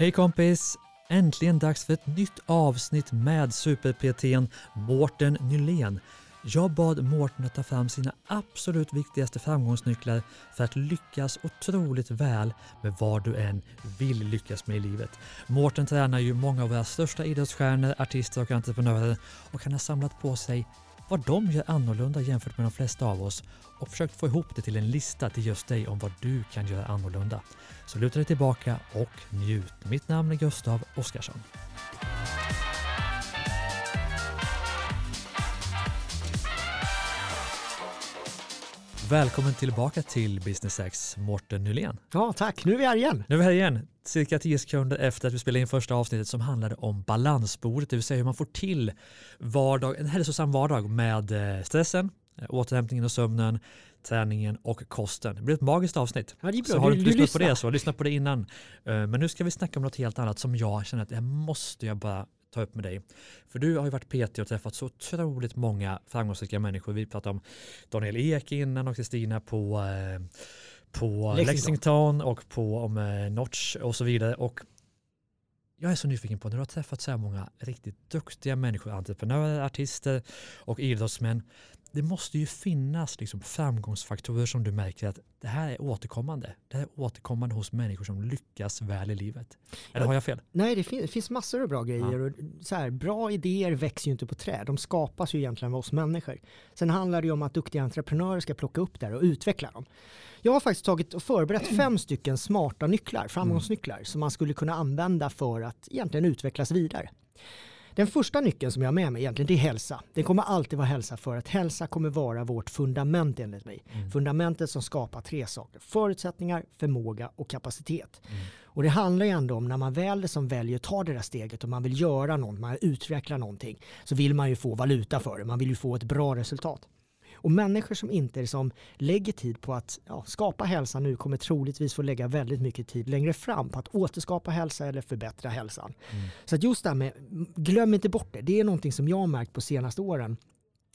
Hej kompis! Äntligen dags för ett nytt avsnitt med super-PTn Mårten Nylén. Jag bad Mårten att ta fram sina absolut viktigaste framgångsnycklar för att lyckas otroligt väl med vad du än vill lyckas med i livet. Mårten tränar ju många av våra största idrottsstjärnor, artister och entreprenörer och han har samlat på sig vad de gör annorlunda jämfört med de flesta av oss och försökt få ihop det till en lista till just dig om vad du kan göra annorlunda. Så luta dig tillbaka och njut. Mitt namn är Gustav Oskarsson. Välkommen tillbaka till Business X, Mårten Nylén. Ja, tack. Nu är vi här igen. Nu är vi här igen, cirka 10 sekunder efter att vi spelade in första avsnittet som handlade om balansbordet, det vill säga hur man får till vardag, en hälsosam vardag med eh, stressen, eh, återhämtningen och sömnen, träningen och kosten. Det blir ett magiskt avsnitt. Ja, det är bra. Så har du Du- lyssnat på det så lyssna på det innan. Eh, Men nu ska vi snacka om något helt annat som jag känner att det här måste jag bara ta upp med dig. För du har ju varit PT och träffat så otroligt många framgångsrika människor. Vi pratade om Daniel Ek innan och Kristina på, eh, på Lexington. Lexington. och på om eh, Notch och så vidare. Och jag är så nyfiken på när du har träffat så här många riktigt duktiga människor, entreprenörer, artister och idrottsmän. Det måste ju finnas liksom framgångsfaktorer som du märker att det här är återkommande. Det här är återkommande hos människor som lyckas väl i livet. Eller Ja. har jag fel? Nej, det, fin- det finns massor av bra grejer. Och så här, bra idéer växer ju inte på träd. De skapas ju egentligen av oss människor. Sen handlar det ju om att duktiga entreprenörer ska plocka upp det och utveckla dem. Jag har faktiskt tagit och förberett fem stycken smarta nycklar, framgångsnycklar, som man skulle kunna använda för att egentligen utvecklas vidare. Den första nyckeln som jag har med mig egentligen det är hälsa. Det kommer alltid vara hälsa för att hälsa kommer vara vårt fundament enligt mig. Fundamentet som skapar tre saker. Förutsättningar, förmåga och kapacitet. Och det handlar ju ändå om när man väl som väljer att ta det där steget och man vill göra något, man vill utveckla någonting, så vill man ju få valuta för det. Man vill ju få ett bra resultat. Och människor som inte liksom lägger tid på att ja, skapa hälsa nu kommer troligtvis få lägga väldigt mycket tid längre fram på att återskapa hälsa eller förbättra hälsan. Så att just det här med, glöm inte bort det. Det är någonting som jag har märkt på senaste åren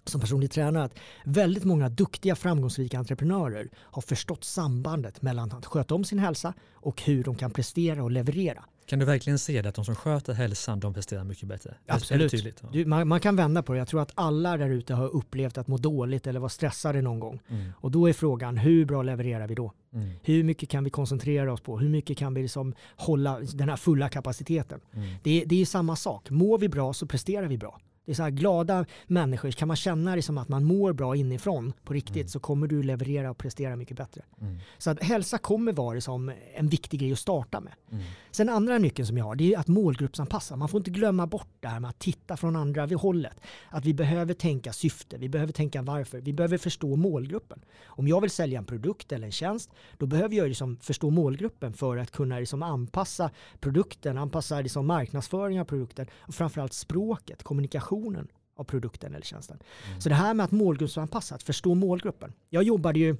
som personlig tränare att väldigt många duktiga framgångsrika entreprenörer har förstått sambandet mellan att sköta om sin hälsa och hur de kan prestera och leverera. Kan du verkligen se det att de som sköter hälsan de presterar mycket bättre? Absolut. tydligt? Ja. Du, man, man kan vända på det. Jag tror att alla där ute har upplevt att må dåligt eller vara stressade någon gång. Mm. Och då är frågan, hur bra levererar vi då? Mm. Hur mycket kan vi koncentrera oss på? Hur mycket kan vi liksom hålla den här fulla kapaciteten? Mm. Det, är- det är samma sak. Mår vi bra så presterar vi bra. Det är så här glada människor, kan man känna det som att man mår bra inifrån på riktigt så kommer du leverera och prestera mycket bättre. Mm. Så att hälsa kommer vara som en viktig grej att starta med. Mm. Sen andra nyckeln som jag har, det är att målgruppsanpassa. Man får inte glömma bort det här med att titta från andra vid hållet. Att vi behöver tänka syfte, vi behöver tänka varför, vi behöver förstå målgruppen. Om jag vill sälja en produkt eller en tjänst, då behöver jag liksom förstå målgruppen för att kunna liksom anpassa produkten, anpassa liksom marknadsföring av produkten och framförallt språket, kommunikationen av produkten eller tjänsten. Så det här med att målgruppsanpassa, att förstå målgruppen. Jag jobbade ju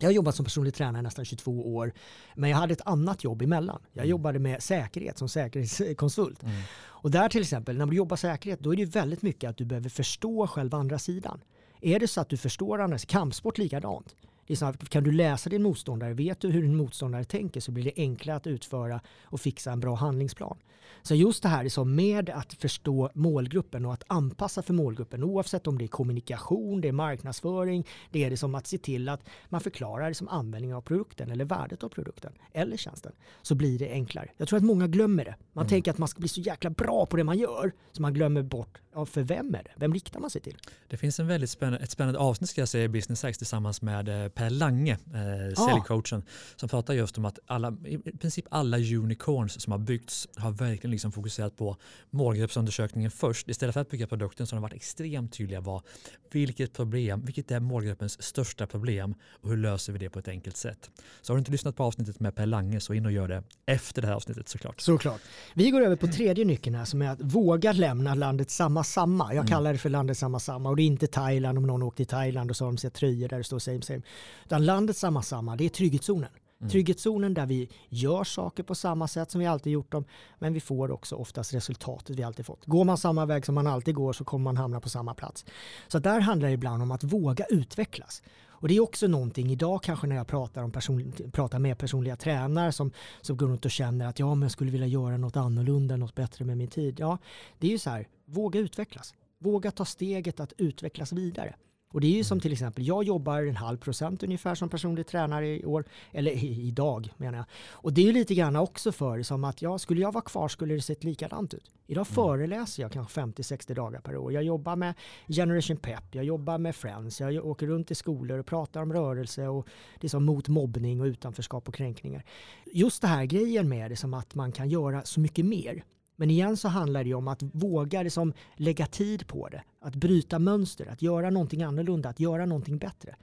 jag har jobbat som personlig tränare nästan 22 år, men jag hade ett annat jobb emellan. Jag jobbade med säkerhet som säkerhetskonsult. Mm. Och där till exempel, när du jobbar säkerhet, då är det väldigt mycket att du behöver förstå själva andra sidan. Är det så att du förstår andra, kampsport likadant. Att kan du läsa din motståndare, vet du hur din motståndare tänker så blir det enklare att utföra och fixa en bra handlingsplan. Så just det här är så med att förstå målgruppen och att anpassa för målgruppen oavsett om det är kommunikation, det är marknadsföring, det är det som att se till att man förklarar det som användningen av produkten eller värdet av produkten eller tjänsten så blir det enklare. Jag tror att många glömmer det. Man tänker att man ska bli så jäkla bra på det man gör så man glömmer bort ja, för vem är det? Vem riktar man sig till? Det finns en väldigt spännande, ett spännande avsnitt ska jag säga i Business X tillsammans med eh, Per Lange, eh, säljcoachen, som pratar just om att alla, i princip alla unicorns som har byggts har verkligen liksom fokuserat på målgruppsundersökningen först. Istället för att bygga produkten så har de varit extremt tydliga vad, vilket problem, vilket är målgruppens största problem och hur löser vi det på ett enkelt sätt. Så har du inte lyssnat på avsnittet med Per Lange så in och gör det efter det här avsnittet såklart. Såklart. Vi går över på tredje nyckeln här som är att våga lämna landet samma samma. Jag kallar det för landet samma samma och det är inte Thailand om någon åkt till Thailand och så har de sett tröjor där det står same same. Utan landet samma samma, det är trygghetszonen. Mm. Trygghetszonen där vi gör saker på samma sätt som vi alltid gjort dem, men vi får också oftast resultatet vi alltid fått. Går man samma väg som man alltid går så kommer man hamna på samma plats. Så där handlar det ibland om att våga utvecklas. Och det är också någonting idag kanske när jag pratar, om person, pratar med personliga tränare som, som går runt och känner att ja, men jag skulle vilja göra något annorlunda, något bättre med min tid. Ja, det är ju så här, våga utvecklas. Våga ta steget att utvecklas vidare. Och det är ju som mm. till exempel, jag jobbar en halv procent ungefär som personlig tränare i år, eller i, idag menar jag. Och det är ju lite grann också för som att ja, skulle jag vara kvar skulle det sett likadant ut. Idag mm. föreläser jag kanske 50-60 dagar per år. Jag jobbar med Generation Pep, jag jobbar med Friends, jag åker runt i skolor och pratar om rörelse och det som mot mobbning och utanförskap och kränkningar. Just det här grejen med det som att man kan göra så mycket mer. Men igen så handlar det om att våga liksom lägga tid på det. Att bryta mönster, att göra någonting annorlunda, att göra någonting bättre.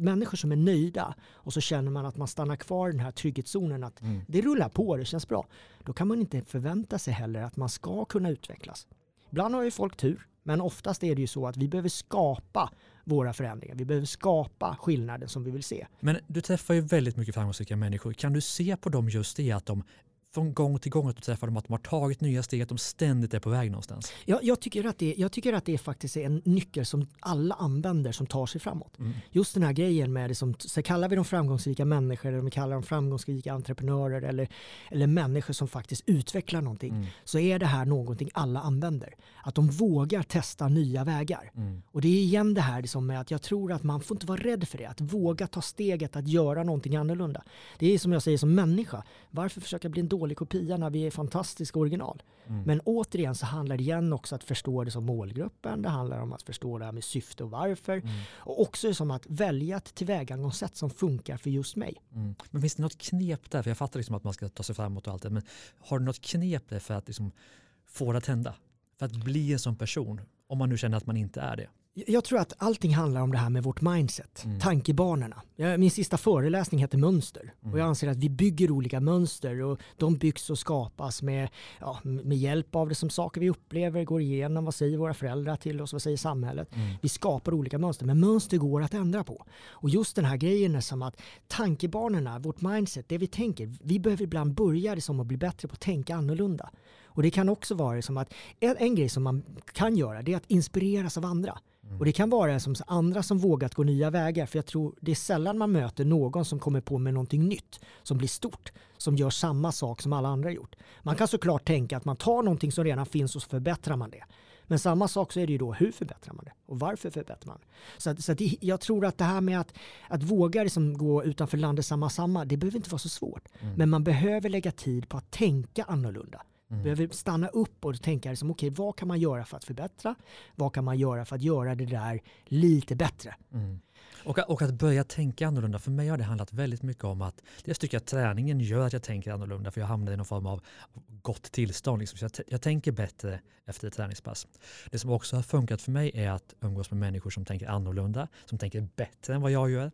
Människor som är nöjda och så känner man att man stannar kvar i den här trygghetszonen, att mm. det rullar på, det känns bra. Då kan man inte förvänta sig heller att man ska kunna utvecklas. Ibland har ju folk tur, men oftast är det ju så att vi behöver skapa våra förändringar. Vi behöver skapa skillnaden som vi vill se. Men du träffar ju väldigt mycket framgångsrika människor. Kan du se på dem just det att de från gång till gång att du träffar dem att de har tagit nya steg, att de ständigt är på väg någonstans? Ja, jag, tycker att det, jag tycker att det faktiskt är en nyckel som alla använder som tar sig framåt. Mm. Just den här grejen med det som, så kallar vi dem framgångsrika människor eller vi kallar dem framgångsrika entreprenörer eller, eller människor som faktiskt utvecklar någonting mm. så är det här någonting alla använder. Att de vågar testa nya vägar. Mm. Och det är igen det här som med att jag tror att man får inte vara rädd för det. Att våga ta steget att göra någonting annorlunda. Det är som jag säger som människa. Varför försöka bli en dålig kopia när vi är fantastiska original? Mm. Men återigen så handlar det igen också att förstå det som målgruppen. Det handlar om att förstå det här med syfte och varför. Mm. Och också som att välja ett tillvägagångssätt som funkar för just mig. Mm. Men finns det något knep där? För jag fattar liksom att man ska ta sig framåt och allt det. Men har du något knep där för att liksom få det att hända? För att bli en sån person, om man nu känner att man inte är det. Jag tror att allting handlar om det här med vårt mindset, mm. tankebanorna. Min sista föreläsning heter mönster mm. och jag anser att vi bygger olika mönster och de byggs och skapas med, ja, med hjälp av det som saker vi upplever, går igenom, vad säger våra föräldrar till oss, vad säger samhället. Mm. Vi skapar olika mönster, men mönster går att ändra på. Och just den här grejen är som att tankebanorna, vårt mindset, det vi tänker, vi behöver ibland börja det som att bli bättre på att tänka annorlunda. Och det kan också vara som att en, en grej som man kan göra det är att inspireras av andra. Mm. Och det kan vara som andra som vågat gå nya vägar. För jag tror det är sällan man möter någon som kommer på med någonting nytt som blir stort. Som gör samma sak som alla andra gjort. Man kan såklart tänka att man tar någonting som redan finns och så förbättrar man det. Men samma sak så är det ju då hur förbättrar man det och varför förbättrar man Så, att, så att jag tror att det här med att, att våga liksom gå utanför landet samma samma, det behöver inte vara så svårt. Mm. Men man behöver lägga tid på att tänka annorlunda. Mm. Behöver stanna upp och tänka liksom, okay, vad kan man göra för att förbättra? Vad kan man göra för att göra det där lite bättre? Mm. Och, och, att börja tänka annorlunda. För mig har det handlat väldigt mycket om att jag tycker att träningen gör att jag tänker annorlunda för jag hamnar i någon form av gott tillstånd. Liksom. Så jag, jag, tänker bättre efter ett träningspass. Det som också har funkat för mig är att umgås med människor som tänker annorlunda, som tänker bättre än vad jag gör.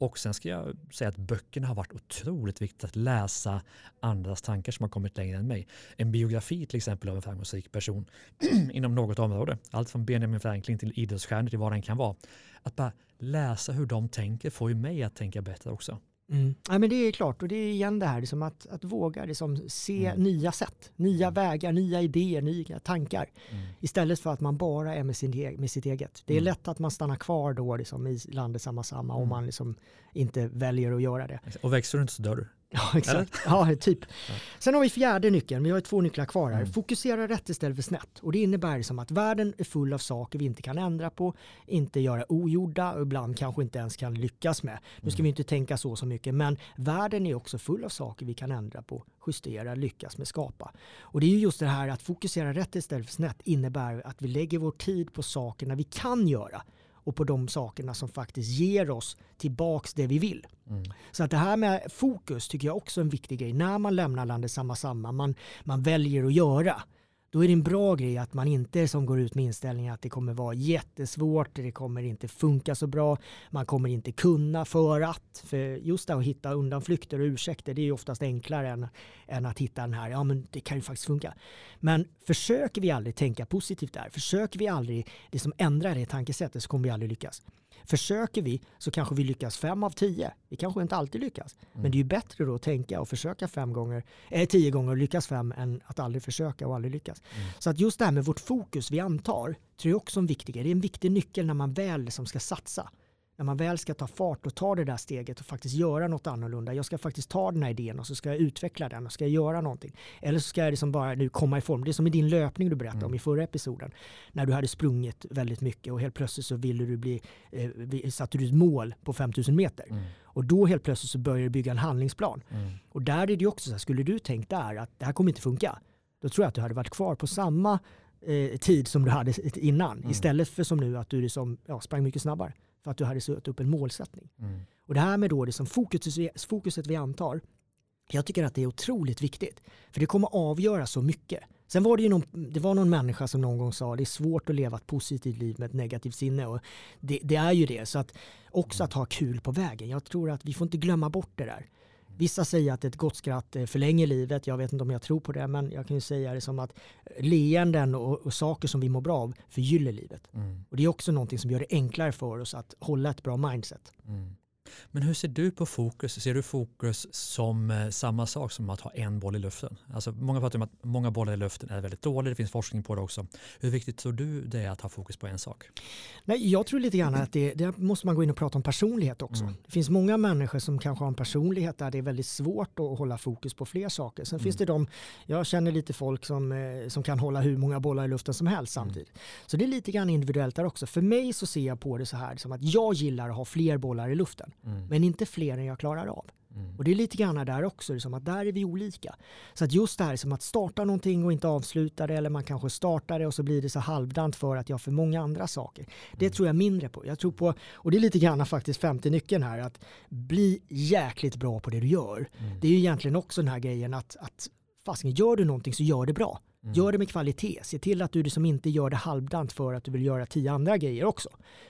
Och sen ska jag säga att böckerna har varit otroligt viktigt att läsa andras tankar som har kommit längre än mig. En biografi till exempel av en framgångsrik person inom något område, allt från Benjamin Franklin till idrottsstjärnor till vad den kan vara. Att bara läsa hur de tänker får ju mig att tänka bättre också. Mm. Ja, men det är klart och det är igen det här liksom att, att våga liksom se mm. nya sätt, nya mm. vägar, nya idéer, nya tankar. Mm. Istället för att man bara är med, sin, med sitt eget. Det är mm. lätt att man stannar kvar då liksom i landet samma samma om mm. man liksom inte väljer att göra det. Och växer du inte så dör du. Ja, exakt. Ja, typ. Ja. Sen har vi fjärde nyckeln, vi har två nycklar kvar här. Mm. Fokusera rätt istället för snett. Och det innebär som att världen är full av saker vi inte kan ändra på, inte göra ogjorda och ibland kanske inte ens kan lyckas med. Nu ska mm. vi inte tänka så så mycket, men världen är också full av saker vi kan ändra på, justera, lyckas med, skapa. Och det är ju just det här att fokusera rätt istället för snett innebär att vi lägger vår tid på sakerna vi kan göra och på de sakerna som faktiskt ger oss tillbaks det vi vill. Mm. Så att det här med fokus tycker jag också är en viktig grej. När man lämnar landet samma samma, man, man väljer att göra, då är det en bra grej att man inte som går ut med inställningen att det kommer vara jättesvårt, det kommer inte funka så bra, man kommer inte kunna för att. För just det att hitta undanflykter och ursäkter det är ju oftast enklare än, än att hitta den här, ja men det kan ju faktiskt funka. Men försöker vi aldrig tänka positivt där, försöker vi aldrig det som ändrar det tankesättet så kommer vi aldrig lyckas. Försöker vi så kanske vi lyckas fem av tio. Vi kanske inte alltid lyckas. Mm. Men det är ju bättre då att tänka och försöka fem gånger, eh, tio gånger och lyckas fem än att aldrig försöka och aldrig lyckas. Mm. Så att just det här med vårt fokus vi antar tror jag också är en viktig. Det är en viktig nyckel när man väl liksom ska satsa när man väl ska ta fart och ta det där steget och faktiskt göra något annorlunda. Jag ska faktiskt ta den här idén och så ska jag utveckla den och ska jag göra någonting. Eller så ska jag liksom bara nu komma i form. Det är som i din löpning du berättade mm. om i förra episoden. När du hade sprungit väldigt mycket och helt plötsligt så ville du bli, eh, satte du ett mål på 5000 meter. Mm. Och då helt plötsligt så börjar du bygga en handlingsplan. Mm. Och där är det också så här, skulle du tänkt där att det här kommer inte funka. Då tror jag att du hade varit kvar på samma eh, tid som du hade innan. Mm. Istället för som nu att du liksom, ja, sprang mycket snabbare för att du hade satt upp en målsättning. Mm. Och det här med då det som fokuset, fokuset vi antar, jag tycker att det är otroligt viktigt. För det kommer avgöra så mycket. Sen var det ju någon, det var någon människa som någon gång sa att det är svårt att leva ett positivt liv med ett negativt sinne. Och det, det är ju det. Så att också att ha kul på vägen. Jag tror att vi får inte glömma bort det där. Vissa säger att ett gott skratt eh, förlänger livet. Jag vet inte om jag tror på det, men jag kan ju säga det som att leenden och, och saker som vi mår bra av förgyller livet. Mm. Och det är också någonting som gör det enklare för oss att hålla ett bra mindset. Mm. Men hur ser du på fokus? Ser du fokus som eh, samma sak som att ha en boll i luften? Alltså många pratar om att många bollar i luften är väldigt dåligt. Det finns forskning på det också. Hur viktigt tror du det är att ha fokus på en sak? Nej, jag tror lite grann att det, det måste man gå in och prata om personlighet också. Mm. Det finns många människor som kanske har en personlighet där det är väldigt svårt att hålla fokus på fler saker. Sen mm. finns det de, jag känner lite folk som, eh, som kan hålla hur många bollar i luften som helst mm. samtidigt. Mm. Så det är lite grann individuellt där också. För mig så ser jag på det så här som att jag gillar att ha fler bollar i luften. Mm. Men inte fler än jag klarar av. Mm. Och det är lite grann där också, liksom att där är vi olika. Så att just det här som att starta någonting och inte avsluta det eller man kanske startar det och så blir det så halvdant för att jag har för många andra saker. Det mm. tror jag mindre på. Jag tror på, och det är lite grann faktiskt femte nyckeln här, att bli jäkligt bra på det du gör. Mm. Det är ju egentligen också den här grejen att, att fastän gör du någonting så gör det bra. Mm. Gör det med kvalitet. Se till att du liksom inte gör det halvdant för att du vill göra tio andra grejer också.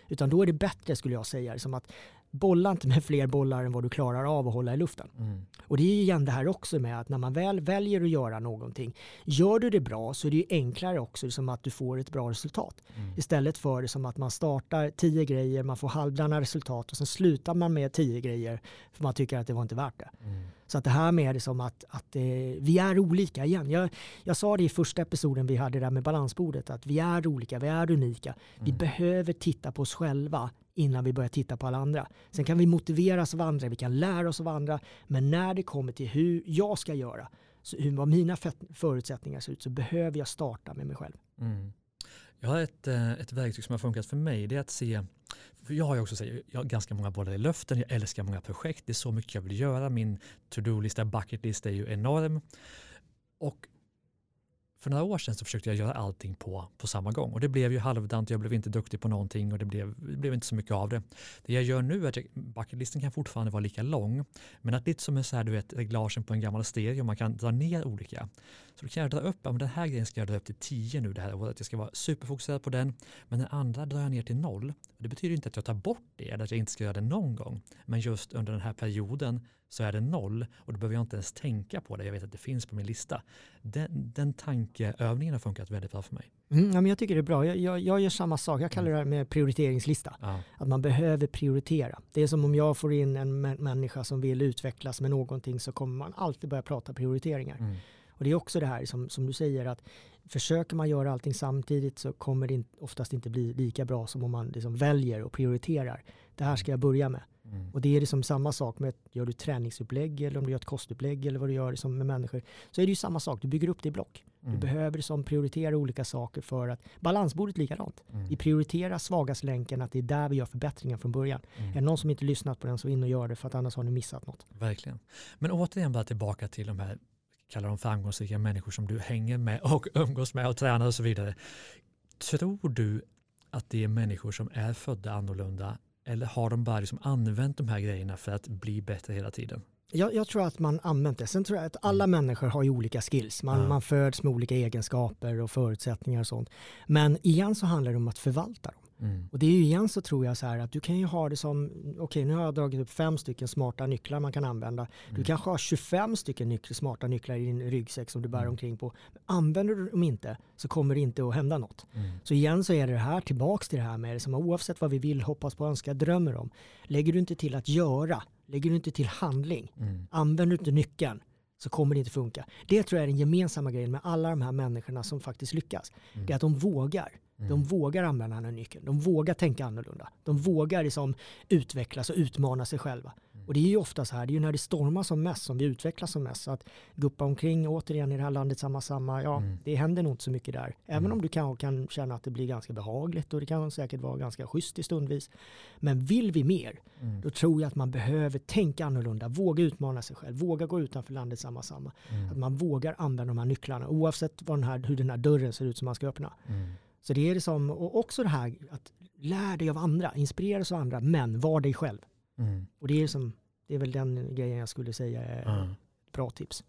Utan då är det bättre skulle jag säga. Liksom att bolla inte med fler bollar än vad du klarar av att hålla i luften. Mm. Och det är igen det här också med att när man väl väljer att göra någonting, gör du det bra så är det enklare också som att du får ett bra resultat. Mm. Istället för det som att man startar tio grejer, man får halvdana resultat och sen slutar man med tio grejer för man tycker att det var inte värt det. Mm. Så att det här med det som att, att eh, vi är olika igen. Jag, jag sa det i första episoden vi hade där med balansbordet att vi är olika, vi är unika. Vi mm. behöver titta på oss själva innan vi börjar titta på alla andra. Sen kan vi motiveras av andra, vi kan lära oss av andra, men när det kommer till hur jag ska göra, så hur, vad mina förutsättningar ser ut, så behöver jag starta med mig själv. Mm. Jag har ett, eh, ett verktyg som har funkat för mig, det är att se för jag har ju också jag har ganska många bollar i luften, jag älskar många projekt, det är så mycket jag vill göra, min to-do-lista, bucket list är ju enorm. Och för några år sedan så försökte jag göra allting på, på samma gång och det blev ju halvdant, jag blev inte duktig på någonting och det blev, det blev inte så mycket av det. Det jag gör nu är att bucketlisten kan fortfarande vara lika lång men att lite som en så här, du vet, reglagen på en gammal stereo, man kan dra ner olika. Så då kan jag dra upp, ja, men den här grejen ska jag dra upp till 10 nu det här året, jag ska vara superfokuserad på den, men den andra drar jag ner till noll. Det betyder inte att jag tar bort det eller att jag inte ska göra det någon gång, men just under den här perioden så är det noll och då behöver jag inte ens tänka på det. Jag vet att det finns på min lista. Den, den tankeövningen har funkat väldigt bra för mig. Mm, ja, men jag tycker det är bra. Jag, jag, jag gör samma sak. Jag kallar mm. det här med prioriteringslista. Ja. Att man behöver prioritera. Det är som om jag får in en människa som vill utvecklas med någonting så kommer man alltid börja prata prioriteringar. Mm. Och det är också det här som, som du säger att försöker man göra allting samtidigt så kommer det oftast inte bli lika bra som om man liksom väljer och prioriterar. Det här ska jag börja med. Mm. Och det är liksom samma sak med, gör du träningsupplägg eller om du gör ett kostupplägg eller vad du gör liksom med människor. Så är det ju samma sak, du bygger upp det i block. Mm. Du behöver liksom prioritera olika saker för att, balansbordet likadant. Mm. Vi prioriterar svagaste länken, att det är där vi gör förbättringar från början. Mm. Är det någon som inte lyssnat på den så in och gör det för att annars har ni missat något. Verkligen. Men återigen bara tillbaka till de här kallar dem framgångsrika människor som du hänger med och umgås med och tränar och så vidare. Tror du att det är människor som är födda annorlunda eller har de bara liksom använt de här grejerna för att bli bättre hela tiden? Jag, jag, tror att man använt det. Sen tror jag att alla mm. människor har ju olika skills. Man, mm. man föds med olika egenskaper och förutsättningar och sånt. Men igen så handlar det om att förvalta dem. Mm. Och det är ju igen så tror jag så här att du kan ju ha det som, okej okay, nu har jag dragit upp fem stycken smarta nycklar man kan använda. Mm. Du kanske har 25 stycken nycklar, smarta nycklar i din ryggsäck som du bär mm. omkring på. Men använder du dem inte så kommer det inte att hända något. Mm. Så igen så är det här tillbaks till det här med det som oavsett vad vi vill, hoppas på, önskar, drömmer om. Lägger du inte till att göra, lägger du inte till handling, använder du inte nyckeln så kommer det inte funka. Det tror jag är den gemensamma grejen med alla de här människorna som faktiskt lyckas. Mm. Det är att de vågar. Mm. De vågar använda den här nyckeln. De vågar tänka annorlunda. De vågar liksom utvecklas och utmana sig själva. Mm. Och det är ju ofta så här, det är ju när det stormar som mest som vi utvecklas som mest. Så att guppa omkring återigen i det här landet samma samma, ja mm. det händer nog inte så mycket där. Även mm. om du kan, kan känna att det blir ganska behagligt och det kan säkert vara ganska schysst i stundvis. Men vill vi mer, mm. då tror jag att man behöver tänka annorlunda, våga utmana sig själv, våga gå utanför landet samma samma. Mm. Att man vågar använda de här nycklarna oavsett den här, hur den här dörren ser ut som man ska öppna. Så det är liksom, och också det här att lära dig av andra, inspireras av andra, men var dig själv. Mm. Och det är, som, det är väl den grejen jag skulle säga är mm. bra tips.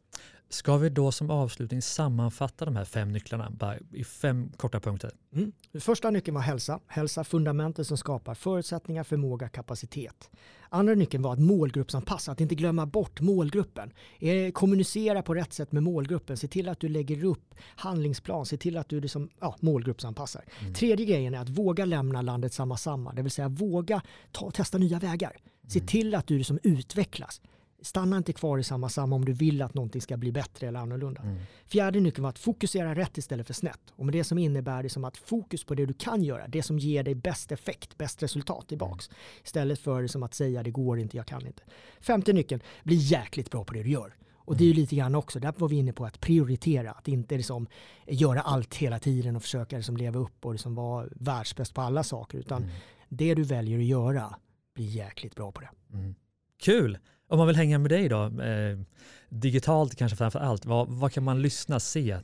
Ska vi då som avslutning sammanfatta de här fem nycklarna i fem korta punkter? Mm. Första nyckeln var hälsa. Hälsa fundamentet som skapar förutsättningar, förmåga, kapacitet. Andra nyckeln var att målgruppsanpassa, att inte glömma bort målgruppen. Eh, kommunicera på rätt sätt med målgruppen. Se till att du lägger upp handlingsplan. Se till att du liksom, ja, målgruppsanpassar. Mm. Tredje grejen är att våga lämna landet samma samma. Det vill säga våga ta, testa nya vägar. Se mm. till att du liksom utvecklas. Stanna inte kvar i samma samma om du vill att någonting ska bli bättre eller annorlunda. Mm. Fjärde nyckeln var att fokusera rätt istället för snett. Och med det som innebär det som att fokus på det du kan göra, det som ger dig bäst effekt, bäst resultat tillbaks. Mm. Istället för som att säga det går inte, jag kan inte. Femte nyckeln, bli jäkligt bra på det du gör. Och det är ju mm. lite grann också, där var vi inne på att prioritera, att inte liksom göra allt hela tiden och försöka liksom leva upp och liksom vara världsbäst på alla saker, utan mm. det du väljer att göra, bli jäkligt bra på det. Mm. Kul! Om man vill hänga med dig då, eh, digitalt kanske framför allt, vad, vad kan man lyssna, se,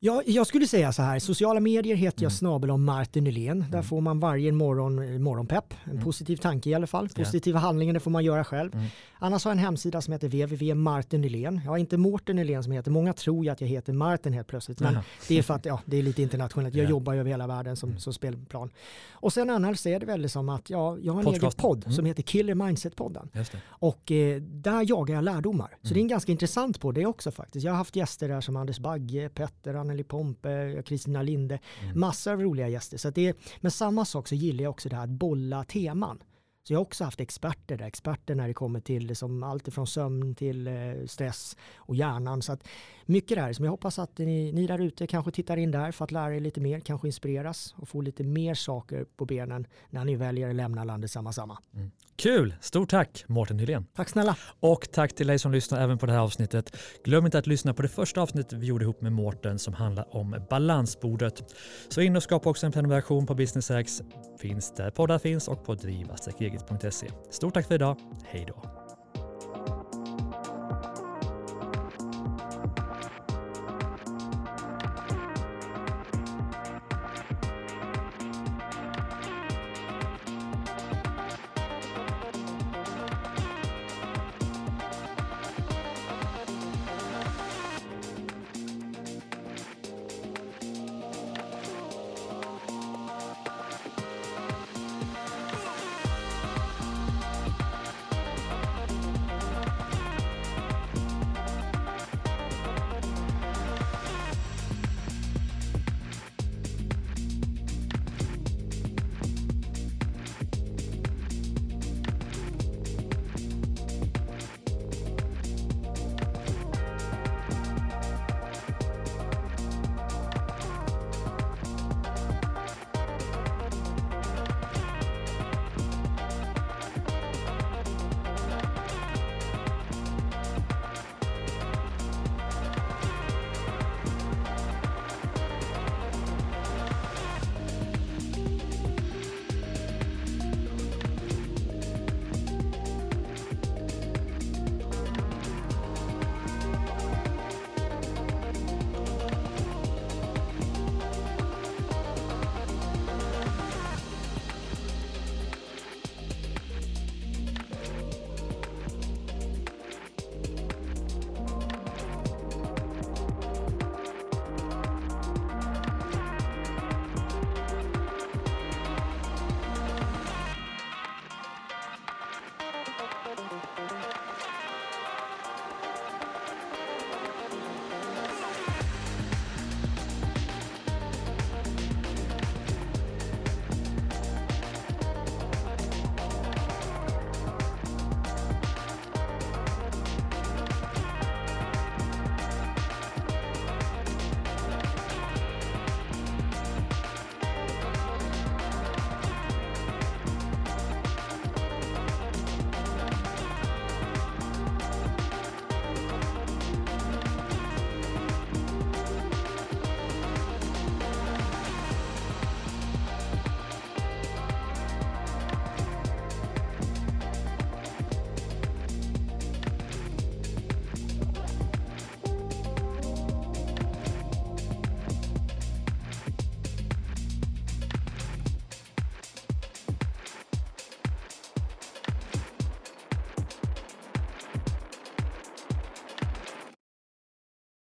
Ja, jag skulle säga så här, sociala medier heter jag mm. snabel om Martin Nylén. Där mm. får man varje morgon eh, morgonpepp, en mm. positiv tanke i alla fall. Positiva yeah. handlingar det får man göra själv. Mm. Annars har jag en hemsida som heter www.martinnylén. Jag har inte Mårten Nylén som heter, många tror ju att jag heter Martin helt plötsligt. Men det är för att ja, det är lite internationellt. Jag yeah. jobbar över hela världen som, mm. som spelplan. Och sen annars är det väl som att ja, jag har en Podcast. egen podd mm. som heter Killer Mindset-podden. Och eh, där jagar jag lärdomar. Så det är en ganska intressant podd det också faktiskt. Jag har haft gäster där som Anders Bagge, Petter, Anneli Pompe, Kristina Linde, mm. massor av roliga gäster. Så det är, men samma sak så gillar jag också det här att bolla teman. Så jag har också haft experter där, experter när det kommer till liksom allt från sömn till eh, stress och hjärnan. Så att mycket där som jag hoppas att ni, ni där ute kanske tittar in där för att lära er lite mer, kanske inspireras och få lite mer saker på benen när ni väljer att lämna landet samma samma. Mm. Kul! Stort tack Mårten Hylén. Tack snälla. Och tack till dig som lyssnar även på det här avsnittet. Glöm inte att lyssna på det första avsnittet vi gjorde ihop med Mårten som handlar om balansbordet. Så in och skapa också en prenumeration på Business X. Finns där poddar finns och på driva-eget.se. Stort tack för idag. Hej då!